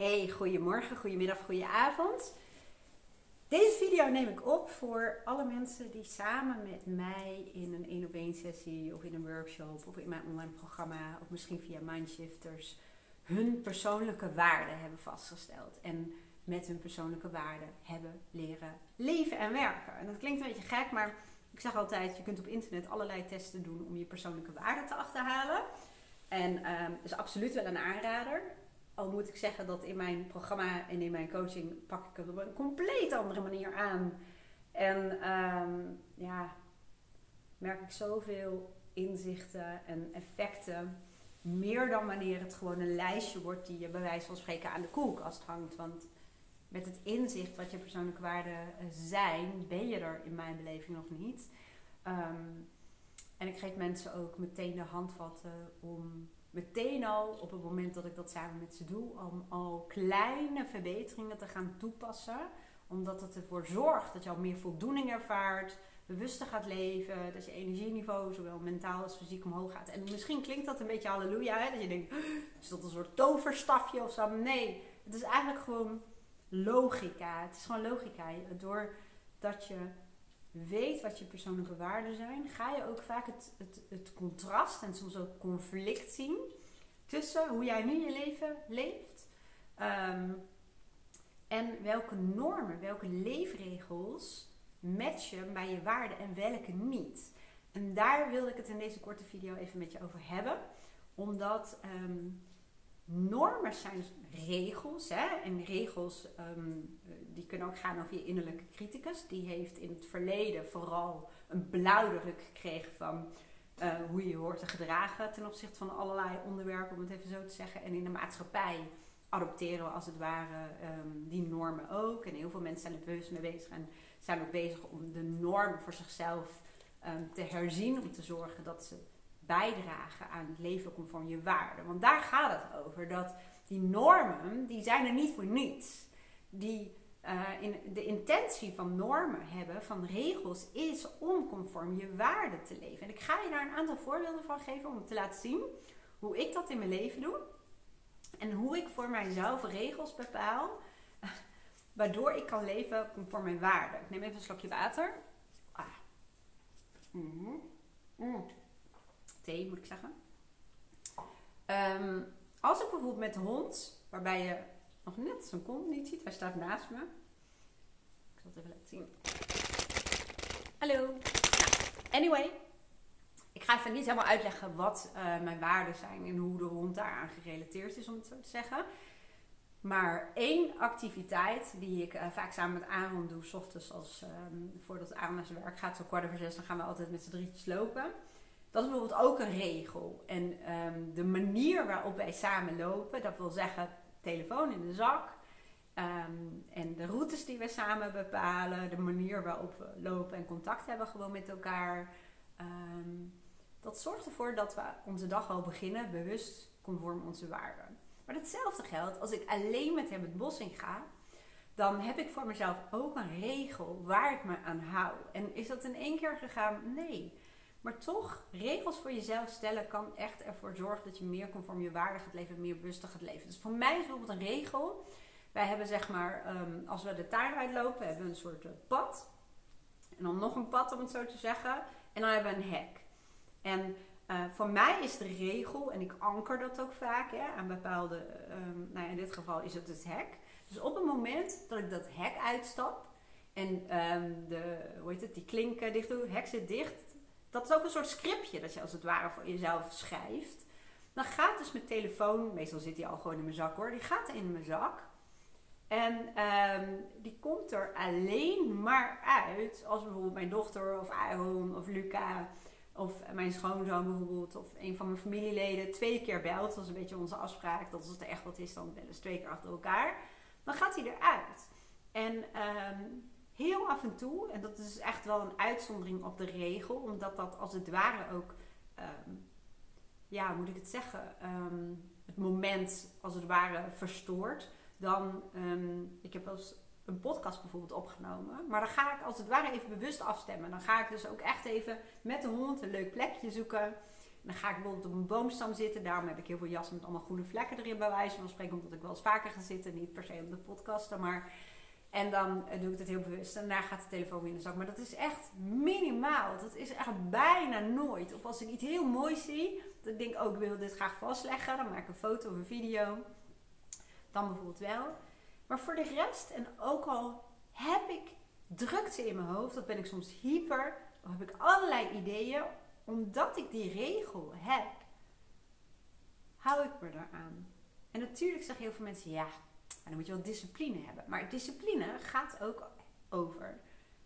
Hey, goedemorgen, goedemiddag, goedenavond. Deze video neem ik op voor alle mensen die samen met mij in een 1 op 1 sessie of in een workshop of in mijn online programma of misschien via Mindshifters hun persoonlijke waarden hebben vastgesteld. En met hun persoonlijke waarden hebben leren leven en werken. En dat klinkt een beetje gek, maar ik zeg altijd, je kunt op internet allerlei testen doen om je persoonlijke waarden te achterhalen. En um, is absoluut wel een aanrader. Al moet ik zeggen dat in mijn programma en in mijn coaching pak ik het op een compleet andere manier aan. En um, ja, merk ik zoveel inzichten en effecten. Meer dan wanneer het gewoon een lijstje wordt die je bij wijze van spreken aan de koelkast hangt. Want met het inzicht wat je persoonlijke waarden eh, zijn, ben je er in mijn beleving nog niet. Um, en ik geef mensen ook meteen de handvatten om meteen al op het moment dat ik dat samen met ze doe, om al kleine verbeteringen te gaan toepassen. Omdat het ervoor zorgt dat je al meer voldoening ervaart, bewuster gaat leven, dat je energieniveau zowel mentaal als fysiek omhoog gaat. En misschien klinkt dat een beetje halleluja, hè? dat je denkt, is dat een soort toverstafje of zo? Nee, het is eigenlijk gewoon logica. Het is gewoon logica. Doordat je weet wat je persoonlijke waarden zijn, ga je ook vaak het, het, het contrast en soms ook conflict zien tussen hoe jij nu je leven leeft um, en welke normen, welke leefregels matchen bij je waarden en welke niet. En daar wilde ik het in deze korte video even met je over hebben, omdat um, normen zijn regels. Hè? En regels um, die kunnen ook gaan over je innerlijke criticus. Die heeft in het verleden vooral een blauwdruk gekregen van uh, hoe je hoort te gedragen ten opzichte van allerlei onderwerpen, om het even zo te zeggen. En in de maatschappij adopteren we als het ware um, die normen ook. En heel veel mensen zijn er bewust mee bezig en zijn ook bezig om de norm voor zichzelf um, te herzien. Om te zorgen dat ze bijdragen aan het leven conform je waarden. Want daar gaat het over. Dat die normen, die zijn er niet voor niets. Die, uh, in, de intentie van normen hebben, van regels, is om conform je waarden te leven. En ik ga je daar een aantal voorbeelden van geven om te laten zien hoe ik dat in mijn leven doe. En hoe ik voor mijzelf regels bepaal, waardoor ik kan leven conform mijn waarden. Ik neem even een slokje water. Ah. Mm -hmm thee moet ik zeggen. Um, als ik bijvoorbeeld met de hond, waarbij je nog net zijn kont niet ziet, hij staat naast me. Ik zal het even laten zien. Hallo. Nou, anyway, ik ga even niet helemaal uitleggen wat uh, mijn waarden zijn en hoe de hond daaraan gerelateerd is, om het zo te zeggen. Maar één activiteit die ik uh, vaak samen met Aaron doe, s ochtends als, um, voordat Aaron naar zijn werk gaat, zo kwart over zes, dan gaan we altijd met z'n drietjes lopen. Dat is bijvoorbeeld ook een regel. En um, de manier waarop wij samen lopen, dat wil zeggen telefoon in de zak. Um, en de routes die we samen bepalen, de manier waarop we lopen en contact hebben gewoon met elkaar. Um, dat zorgt ervoor dat we onze dag al beginnen bewust conform onze waarden. Maar hetzelfde geldt als ik alleen met hem het bos in ga. Dan heb ik voor mezelf ook een regel waar ik me aan hou. En is dat in één keer gegaan? Nee. Maar toch, regels voor jezelf stellen kan echt ervoor zorgen dat je meer conform je waarde gaat leven, meer bewuster gaat leven. Dus voor mij is bijvoorbeeld een regel. Wij hebben zeg maar, um, als we de tuin uitlopen, hebben we een soort uh, pad. En dan nog een pad, om het zo te zeggen. En dan hebben we een hek. En uh, voor mij is de regel, en ik anker dat ook vaak hè, aan bepaalde, um, nou ja, in dit geval is het het hek. Dus op het moment dat ik dat hek uitstap en um, de, hoe heet het, die klinken dicht doe, hek zit dicht, dat is ook een soort scriptje dat je als het ware voor jezelf schrijft. Dan gaat dus mijn telefoon, meestal zit die al gewoon in mijn zak hoor, die gaat in mijn zak. En um, die komt er alleen maar uit als bijvoorbeeld mijn dochter of Aaron of Luca of mijn schoonzoon bijvoorbeeld of een van mijn familieleden twee keer belt. Dat is een beetje onze afspraak. Dat als het echt wat is, dan bellen ze twee keer achter elkaar. Dan gaat hij eruit. En um, heel af en toe, en dat is echt wel een uitzondering op de regel, omdat dat als het ware ook, um, ja, moet ik het zeggen, um, het moment als het ware verstoort. Dan, um, ik heb wel eens een podcast bijvoorbeeld opgenomen, maar dan ga ik als het ware even bewust afstemmen. Dan ga ik dus ook echt even met de hond een leuk plekje zoeken. dan ga ik bijvoorbeeld op een boomstam zitten. Daarom heb ik heel veel jassen met allemaal groene vlekken erin bij wijze van spreken. Omdat ik wel eens vaker ga zitten. Niet per se op de podcasten, maar... En dan eh, doe ik het heel bewust. En daar gaat de telefoon weer in de zak. Maar dat is echt minimaal. Dat is echt bijna nooit. Of als ik iets heel moois zie. Dat ik denk, oh, ik wil dit graag vastleggen. Dan maak ik een foto of een video. Dan bijvoorbeeld wel. Maar voor de rest, en ook al heb ik drukte in mijn hoofd, dat ben ik soms hyper, of heb ik allerlei ideeën, omdat ik die regel heb, hou ik me eraan. En natuurlijk zeggen heel veel mensen, ja, dan moet je wel discipline hebben. Maar discipline gaat ook over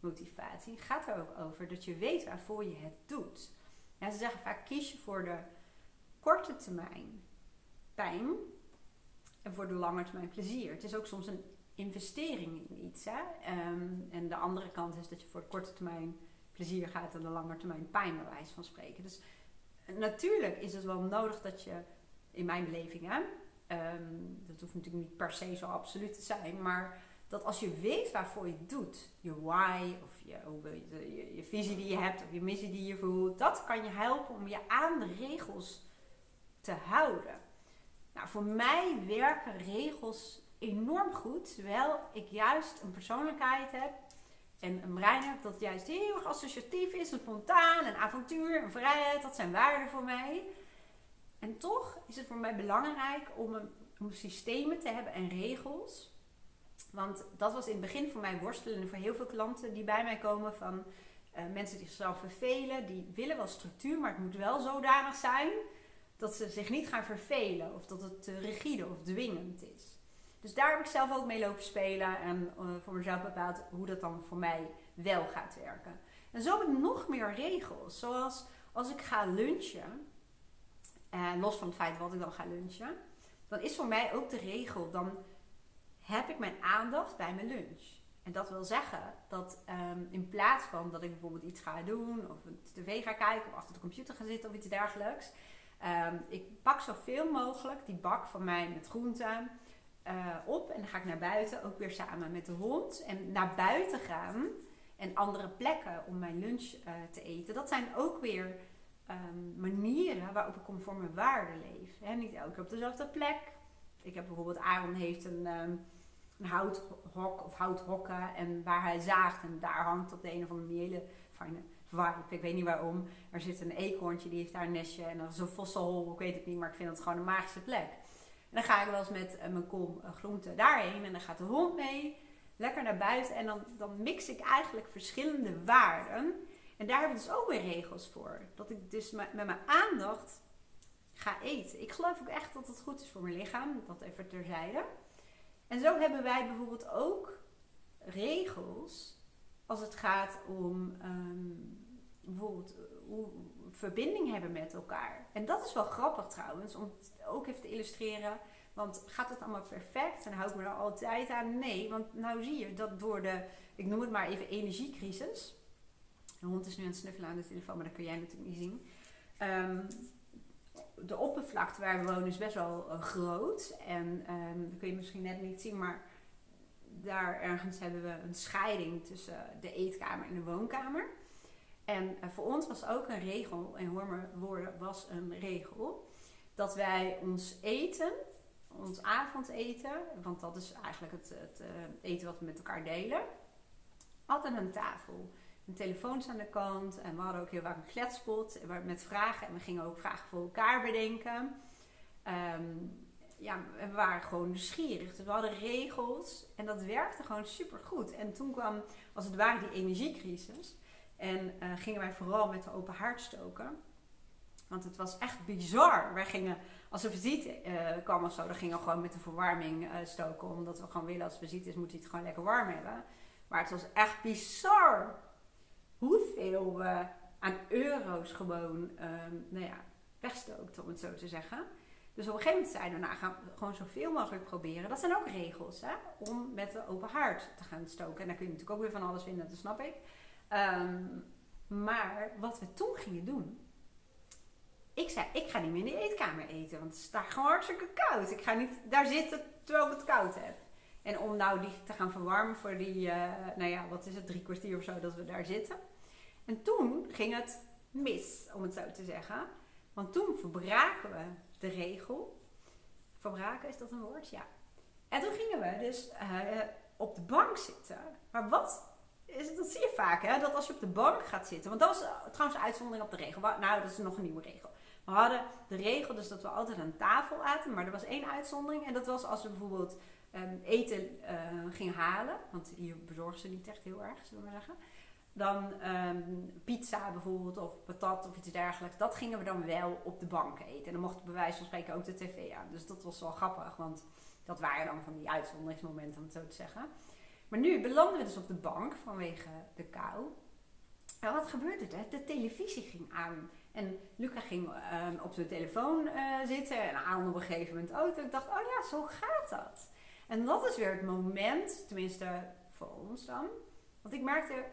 motivatie, gaat er ook over dat je weet waarvoor je het doet. Ja, ze zeggen vaak kies je voor de korte termijn pijn en voor de lange termijn plezier. Het is ook soms een investering in iets. Hè? Ehm, en de andere kant is dat je voor de korte termijn plezier gaat en de lange termijn pijn, bij wijze van spreken. Dus natuurlijk is het wel nodig dat je, in mijn beleving, hè, ehm, dat hoeft natuurlijk niet per se zo absoluut te zijn, maar dat als je weet waarvoor je het doet, je why of je, je, je, je visie die je hebt of je missie die je voelt, dat kan je helpen om je aan de regels te houden. Nou, voor mij werken regels enorm goed. Terwijl ik juist een persoonlijkheid heb en een brein heb dat juist heel erg associatief is, en spontaan, een avontuur, een vrijheid. Dat zijn waarden voor mij. En toch is het voor mij belangrijk om, om systemen te hebben en regels. Want dat was in het begin voor mij worstelen voor heel veel klanten die bij mij komen van uh, mensen die zichzelf vervelen. Die willen wel structuur, maar het moet wel zodanig zijn dat ze zich niet gaan vervelen of dat het te rigide of dwingend is. Dus daar heb ik zelf ook mee lopen spelen en uh, voor mezelf bepaald hoe dat dan voor mij wel gaat werken. En zo heb ik nog meer regels. Zoals als ik ga lunchen, uh, los van het feit wat ik dan ga lunchen, dan is voor mij ook de regel, dan heb ik mijn aandacht bij mijn lunch. En dat wil zeggen dat um, in plaats van dat ik bijvoorbeeld iets ga doen, of een tv ga kijken, of achter de computer ga zitten of iets dergelijks, um, ik pak zoveel mogelijk die bak van mij met groenten uh, op en dan ga ik naar buiten, ook weer samen met de hond. En naar buiten gaan en andere plekken om mijn lunch uh, te eten. Dat zijn ook weer um, manieren waarop ik conform mijn waarden leef. He, niet elke op dezelfde plek. Ik heb bijvoorbeeld, Aaron heeft een, um, een houthok of houthokken en waar hij zaagt en daar hangt op de een of andere manier hele fijne. Ik weet niet waarom. Er zit een eekhoorntje, die heeft daar een nestje en dan is een vossenhol, ik weet het niet, maar ik vind het gewoon een magische plek. En dan ga ik wel eens met uh, mijn kom uh, daarheen. En dan gaat de hond mee. Lekker naar buiten. En dan, dan mix ik eigenlijk verschillende waarden. En daar heb ik dus ook weer regels voor. Dat ik dus met mijn aandacht ga eten. Ik geloof ook echt dat het goed is voor mijn lichaam. Dat even terzijde. En zo hebben wij bijvoorbeeld ook regels als het gaat om um, bijvoorbeeld hoe verbinding hebben met elkaar. En dat is wel grappig trouwens, om het ook even te illustreren. Want gaat het allemaal perfect en hou ik me er altijd aan? Nee, want nou zie je dat door de, ik noem het maar even energiecrisis. De hond is nu aan het snuffelen aan de telefoon, maar dat kun jij natuurlijk niet zien. Um, de oppervlakte waar we wonen is best wel uh, groot. En um, dat kun je misschien net niet zien, maar daar ergens hebben we een scheiding tussen de eetkamer en de woonkamer. En uh, voor ons was ook een regel, en hoor me woorden, was een regel, dat wij ons eten, ons avondeten, want dat is eigenlijk het, het uh, eten wat we met elkaar delen, altijd aan tafel. Een telefoon aan de kant en we hadden ook heel vaak een kletspot met vragen en we gingen ook vragen voor elkaar bedenken. Um, ja, we waren gewoon nieuwsgierig. Dus we hadden regels en dat werkte gewoon super goed. En toen kwam als het ware die energiecrisis. En uh, gingen wij vooral met de open haard stoken. Want het was echt bizar. Wij gingen, als er visite uh, kwam of zo, dan gingen we gewoon met de verwarming uh, stoken. Omdat we gewoon willen, als visite is, moet hij het gewoon lekker warm hebben. Maar het was echt bizar hoeveel we aan euro's gewoon, um, nou ja, wegstookten, om het zo te zeggen. Dus op een gegeven moment zeiden we, nou gaan we gewoon zoveel mogelijk proberen. Dat zijn ook regels, hè, om met de open haard te gaan stoken. En daar kun je natuurlijk ook weer van alles vinden, dat snap ik. Um, maar wat we toen gingen doen. Ik zei, ik ga niet meer in de eetkamer eten. Want het is daar gewoon hartstikke koud. Ik ga niet daar zitten terwijl ik het koud heb. En om nou die te gaan verwarmen voor die, uh, nou ja, wat is het, drie kwartier of zo dat we daar zitten. En toen ging het mis, om het zo te zeggen. Want toen verbraken we de regel. Verbraken, is dat een woord? Ja. En toen gingen we dus uh, op de bank zitten. Maar wat is dat zie je vaak, hè? Dat als je op de bank gaat zitten. Want dat was uh, trouwens uitzondering op de regel. Nou, dat is nog een nieuwe regel. We hadden de regel dus dat we altijd aan tafel aten. Maar er was één uitzondering. En dat was als we bijvoorbeeld um, eten uh, gingen halen. Want hier bezorgen ze niet echt heel erg, zullen we maar zeggen. Dan um, pizza bijvoorbeeld, of patat of iets dergelijks. Dat gingen we dan wel op de bank eten. En dan mocht bij wijze van spreken ook de tv aan. Dus dat was wel grappig, want dat waren dan van die uitzonderingsmomenten, om het zo te zeggen. Maar nu belanden we dus op de bank vanwege de kou. En wat gebeurde er? De televisie ging aan. En Luca ging um, op zijn telefoon uh, zitten en aan op een gegeven moment ook. En ik dacht, oh ja, zo gaat dat. En dat is weer het moment, tenminste voor ons dan. Want ik merkte,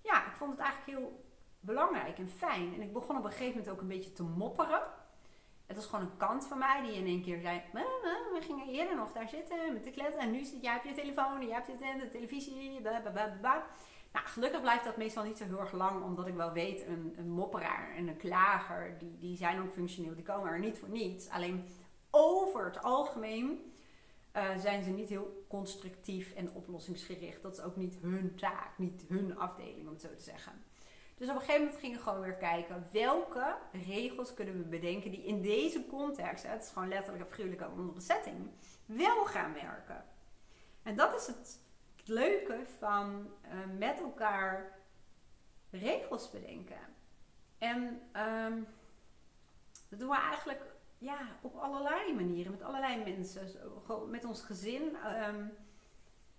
ja, ik vond het eigenlijk heel belangrijk en fijn. En ik begon op een gegeven moment ook een beetje te mopperen. Het was gewoon een kant van mij die in één keer zei: We gingen eerder nog daar zitten met de klet. En nu zit jij op je telefoon en jij hebt het de televisie. Nou, gelukkig blijft dat meestal niet zo heel erg lang, omdat ik wel weet: een, een mopperaar en een klager, die, die zijn ook functioneel. Die komen er niet voor niets. Alleen over het algemeen uh, zijn ze niet heel constructief en oplossingsgericht. Dat is ook niet hun taak, niet hun afdeling, om het zo te zeggen. Dus op een gegeven moment gingen we gewoon weer kijken welke regels kunnen we bedenken die in deze context, het is gewoon letterlijk een figuurlijke andere setting, wel gaan werken. En dat is het leuke van uh, met elkaar regels bedenken. En um, dat doen we eigenlijk ja, op allerlei manieren, met allerlei mensen. Met ons gezin, um,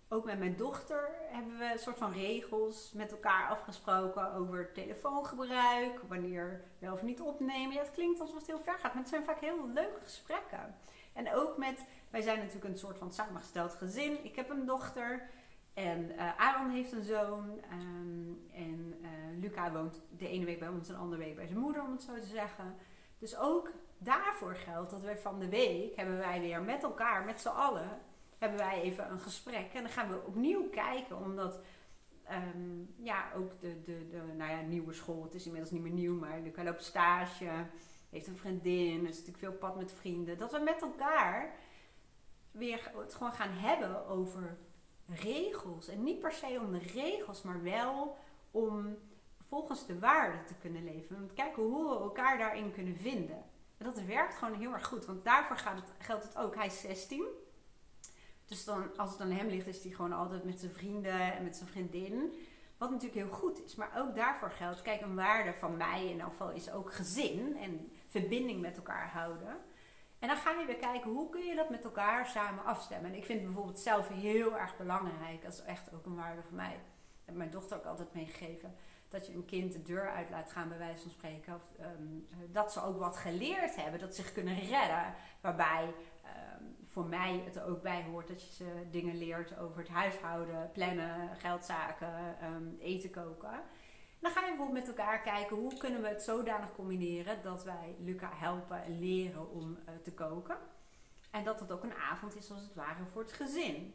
ook met mijn dochter hebben we een soort van regels met elkaar afgesproken over telefoongebruik, wanneer wel of niet opnemen. Ja, het klinkt alsof het heel ver gaat, maar het zijn vaak heel leuke gesprekken. En ook met, wij zijn natuurlijk een soort van samengesteld gezin. Ik heb een dochter en uh, Aaron heeft een zoon. Um, en uh, Luca woont de ene week bij ons en de andere week bij zijn moeder, om het zo te zeggen. Dus ook daarvoor geldt dat we van de week hebben wij weer met elkaar, met z'n allen, hebben wij even een gesprek. En dan gaan we opnieuw kijken, omdat um, ja, ook de, de, de nou ja, nieuwe school, het is inmiddels niet meer nieuw, maar Luca loopt stage, heeft een vriendin, is natuurlijk veel pad met vrienden. Dat we met elkaar weer het gewoon gaan hebben over regels. En niet per se om de regels, maar wel om volgens de waarden te kunnen leven. Want kijken hoe we elkaar daarin kunnen vinden. Dat werkt gewoon heel erg goed. Want daarvoor gaat geldt het ook. Hij is 16. Dus dan, als het aan hem ligt, is hij gewoon altijd met zijn vrienden en met zijn vriendin. Wat natuurlijk heel goed is. Maar ook daarvoor geldt, kijk, een waarde van mij in elk geval is ook gezin en verbinding met elkaar houden. En dan ga je weer kijken, hoe kun je dat met elkaar samen afstemmen. En ik vind bijvoorbeeld zelf heel erg belangrijk. Dat is echt ook een waarde van mij. Dat heb mijn dochter ook altijd meegegeven dat je een kind de deur uit laat gaan, bij wijze van spreken. Of, um, dat ze ook wat geleerd hebben, dat ze zich kunnen redden. Waarbij um, voor mij het er ook bij hoort dat je ze dingen leert over het huishouden, plannen, geldzaken, um, eten koken. dan ga je bijvoorbeeld met elkaar kijken hoe kunnen we het zodanig combineren dat wij Luca helpen en leren om uh, te koken. En dat het ook een avond is als het ware voor het gezin.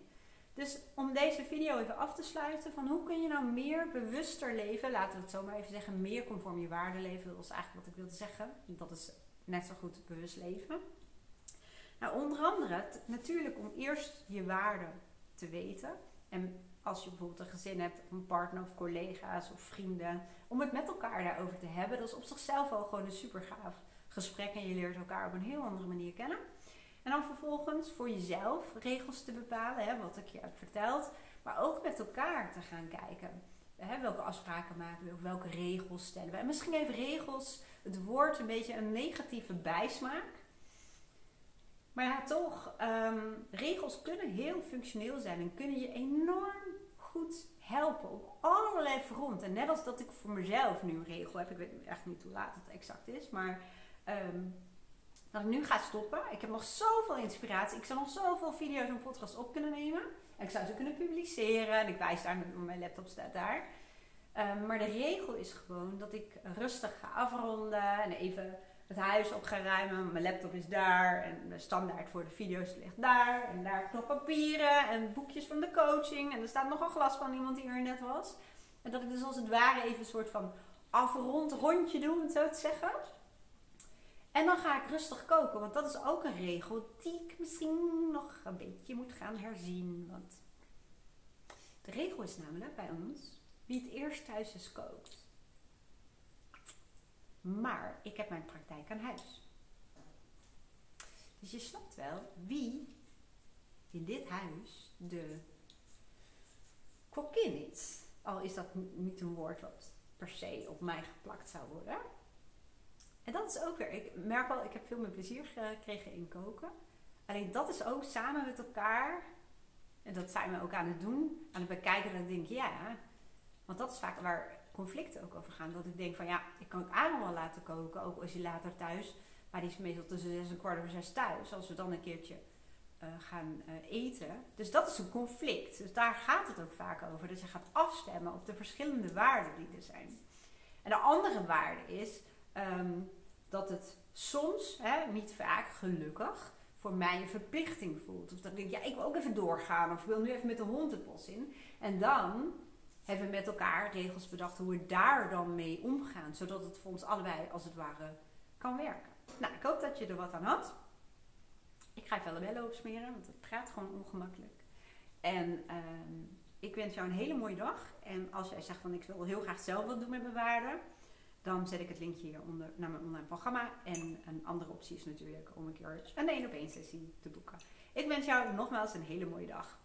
Dus om deze video even af te sluiten, van hoe kun je nou meer bewuster leven, laten we het zo maar even zeggen, meer conform je waarde leven, dat is eigenlijk wat ik wilde zeggen. Dat is net zo goed bewust leven. Nou, onder andere natuurlijk om eerst je waarde te weten. En als je bijvoorbeeld een gezin hebt, een partner of collega's of vrienden, om het met elkaar daarover te hebben, dat is op zichzelf al gewoon een super gaaf gesprek en je leert elkaar op een heel andere manier kennen. En dan vervolgens voor jezelf regels te bepalen, hè, wat ik je heb verteld. Maar ook met elkaar te gaan kijken. Welke afspraken maken we, welke regels stellen we. En misschien even regels, het woord een beetje een negatieve bijsmaak. Maar ja, toch, um, regels kunnen heel functioneel zijn en kunnen je enorm goed helpen op allerlei fronten. En net als dat ik voor mezelf nu een regel heb, ik weet echt niet hoe laat het exact is, maar um, dat ik nu ga stoppen. Ik heb nog zoveel inspiratie. Ik zou nog zoveel video's en podcasts op kunnen nemen. En ik zou ze kunnen publiceren. En ik wijs daar, mijn laptop staat daar. Um, maar de regel is gewoon dat ik rustig ga afronden. En even het huis op ga ruimen. Mijn laptop is daar. En de standaard voor de video's ligt daar. En daar nog papieren en boekjes van de coaching. En er staat nog een glas van iemand die er net was. En dat ik dus als het ware even een soort van afrond rondje doe, om het zo te zeggen. En dan ga ik rustig koken, want dat is ook een regel die ik misschien nog een beetje moet gaan herzien. Want de regel is namelijk bij ons, wie het eerst thuis is kookt. Maar ik heb mijn praktijk aan huis. Dus je snapt wel wie in dit huis de kokkin is. Al is dat niet een woord wat per se op mij geplakt zou worden. En dat is ook weer, ik merk wel, ik heb veel meer plezier gekregen in koken. Alleen dat is ook samen met elkaar, en dat zijn we ook aan het doen, aan het bekijken. En dan denk ik, ja, want dat is vaak waar conflicten ook over gaan. Dat ik denk van, ja, ik kan het Aaron laten koken, ook als je later thuis, maar die is meestal tussen zes en kwart over zes thuis. Als we dan een keertje uh, gaan uh, eten. Dus dat is een conflict. Dus daar gaat het ook vaak over. Dus je gaat afstemmen op de verschillende waarden die er zijn. En de andere waarde is um, dat het soms, hè, niet vaak, gelukkig, voor mij een verplichting voelt. Of dat ik denk, ja, ik wil ook even doorgaan. Of ik wil nu even met de hond het bos in. En dan hebben we met elkaar regels bedacht hoe we daar dan mee omgaan. Zodat het voor ons allebei, als het ware, kan werken. Nou, ik hoop dat je er wat aan had. Ik ga even bellen opsmeren, want het gaat gewoon ongemakkelijk. En uh, ik wens jou een hele mooie dag. En als jij zegt van ik wil heel graag zelf wat doen met mijn waarden, dan zet ik het linkje hieronder naar mijn online programma. En een andere optie is natuurlijk om een keer een één op één sessie te boeken. Ik wens jou nogmaals een hele mooie dag.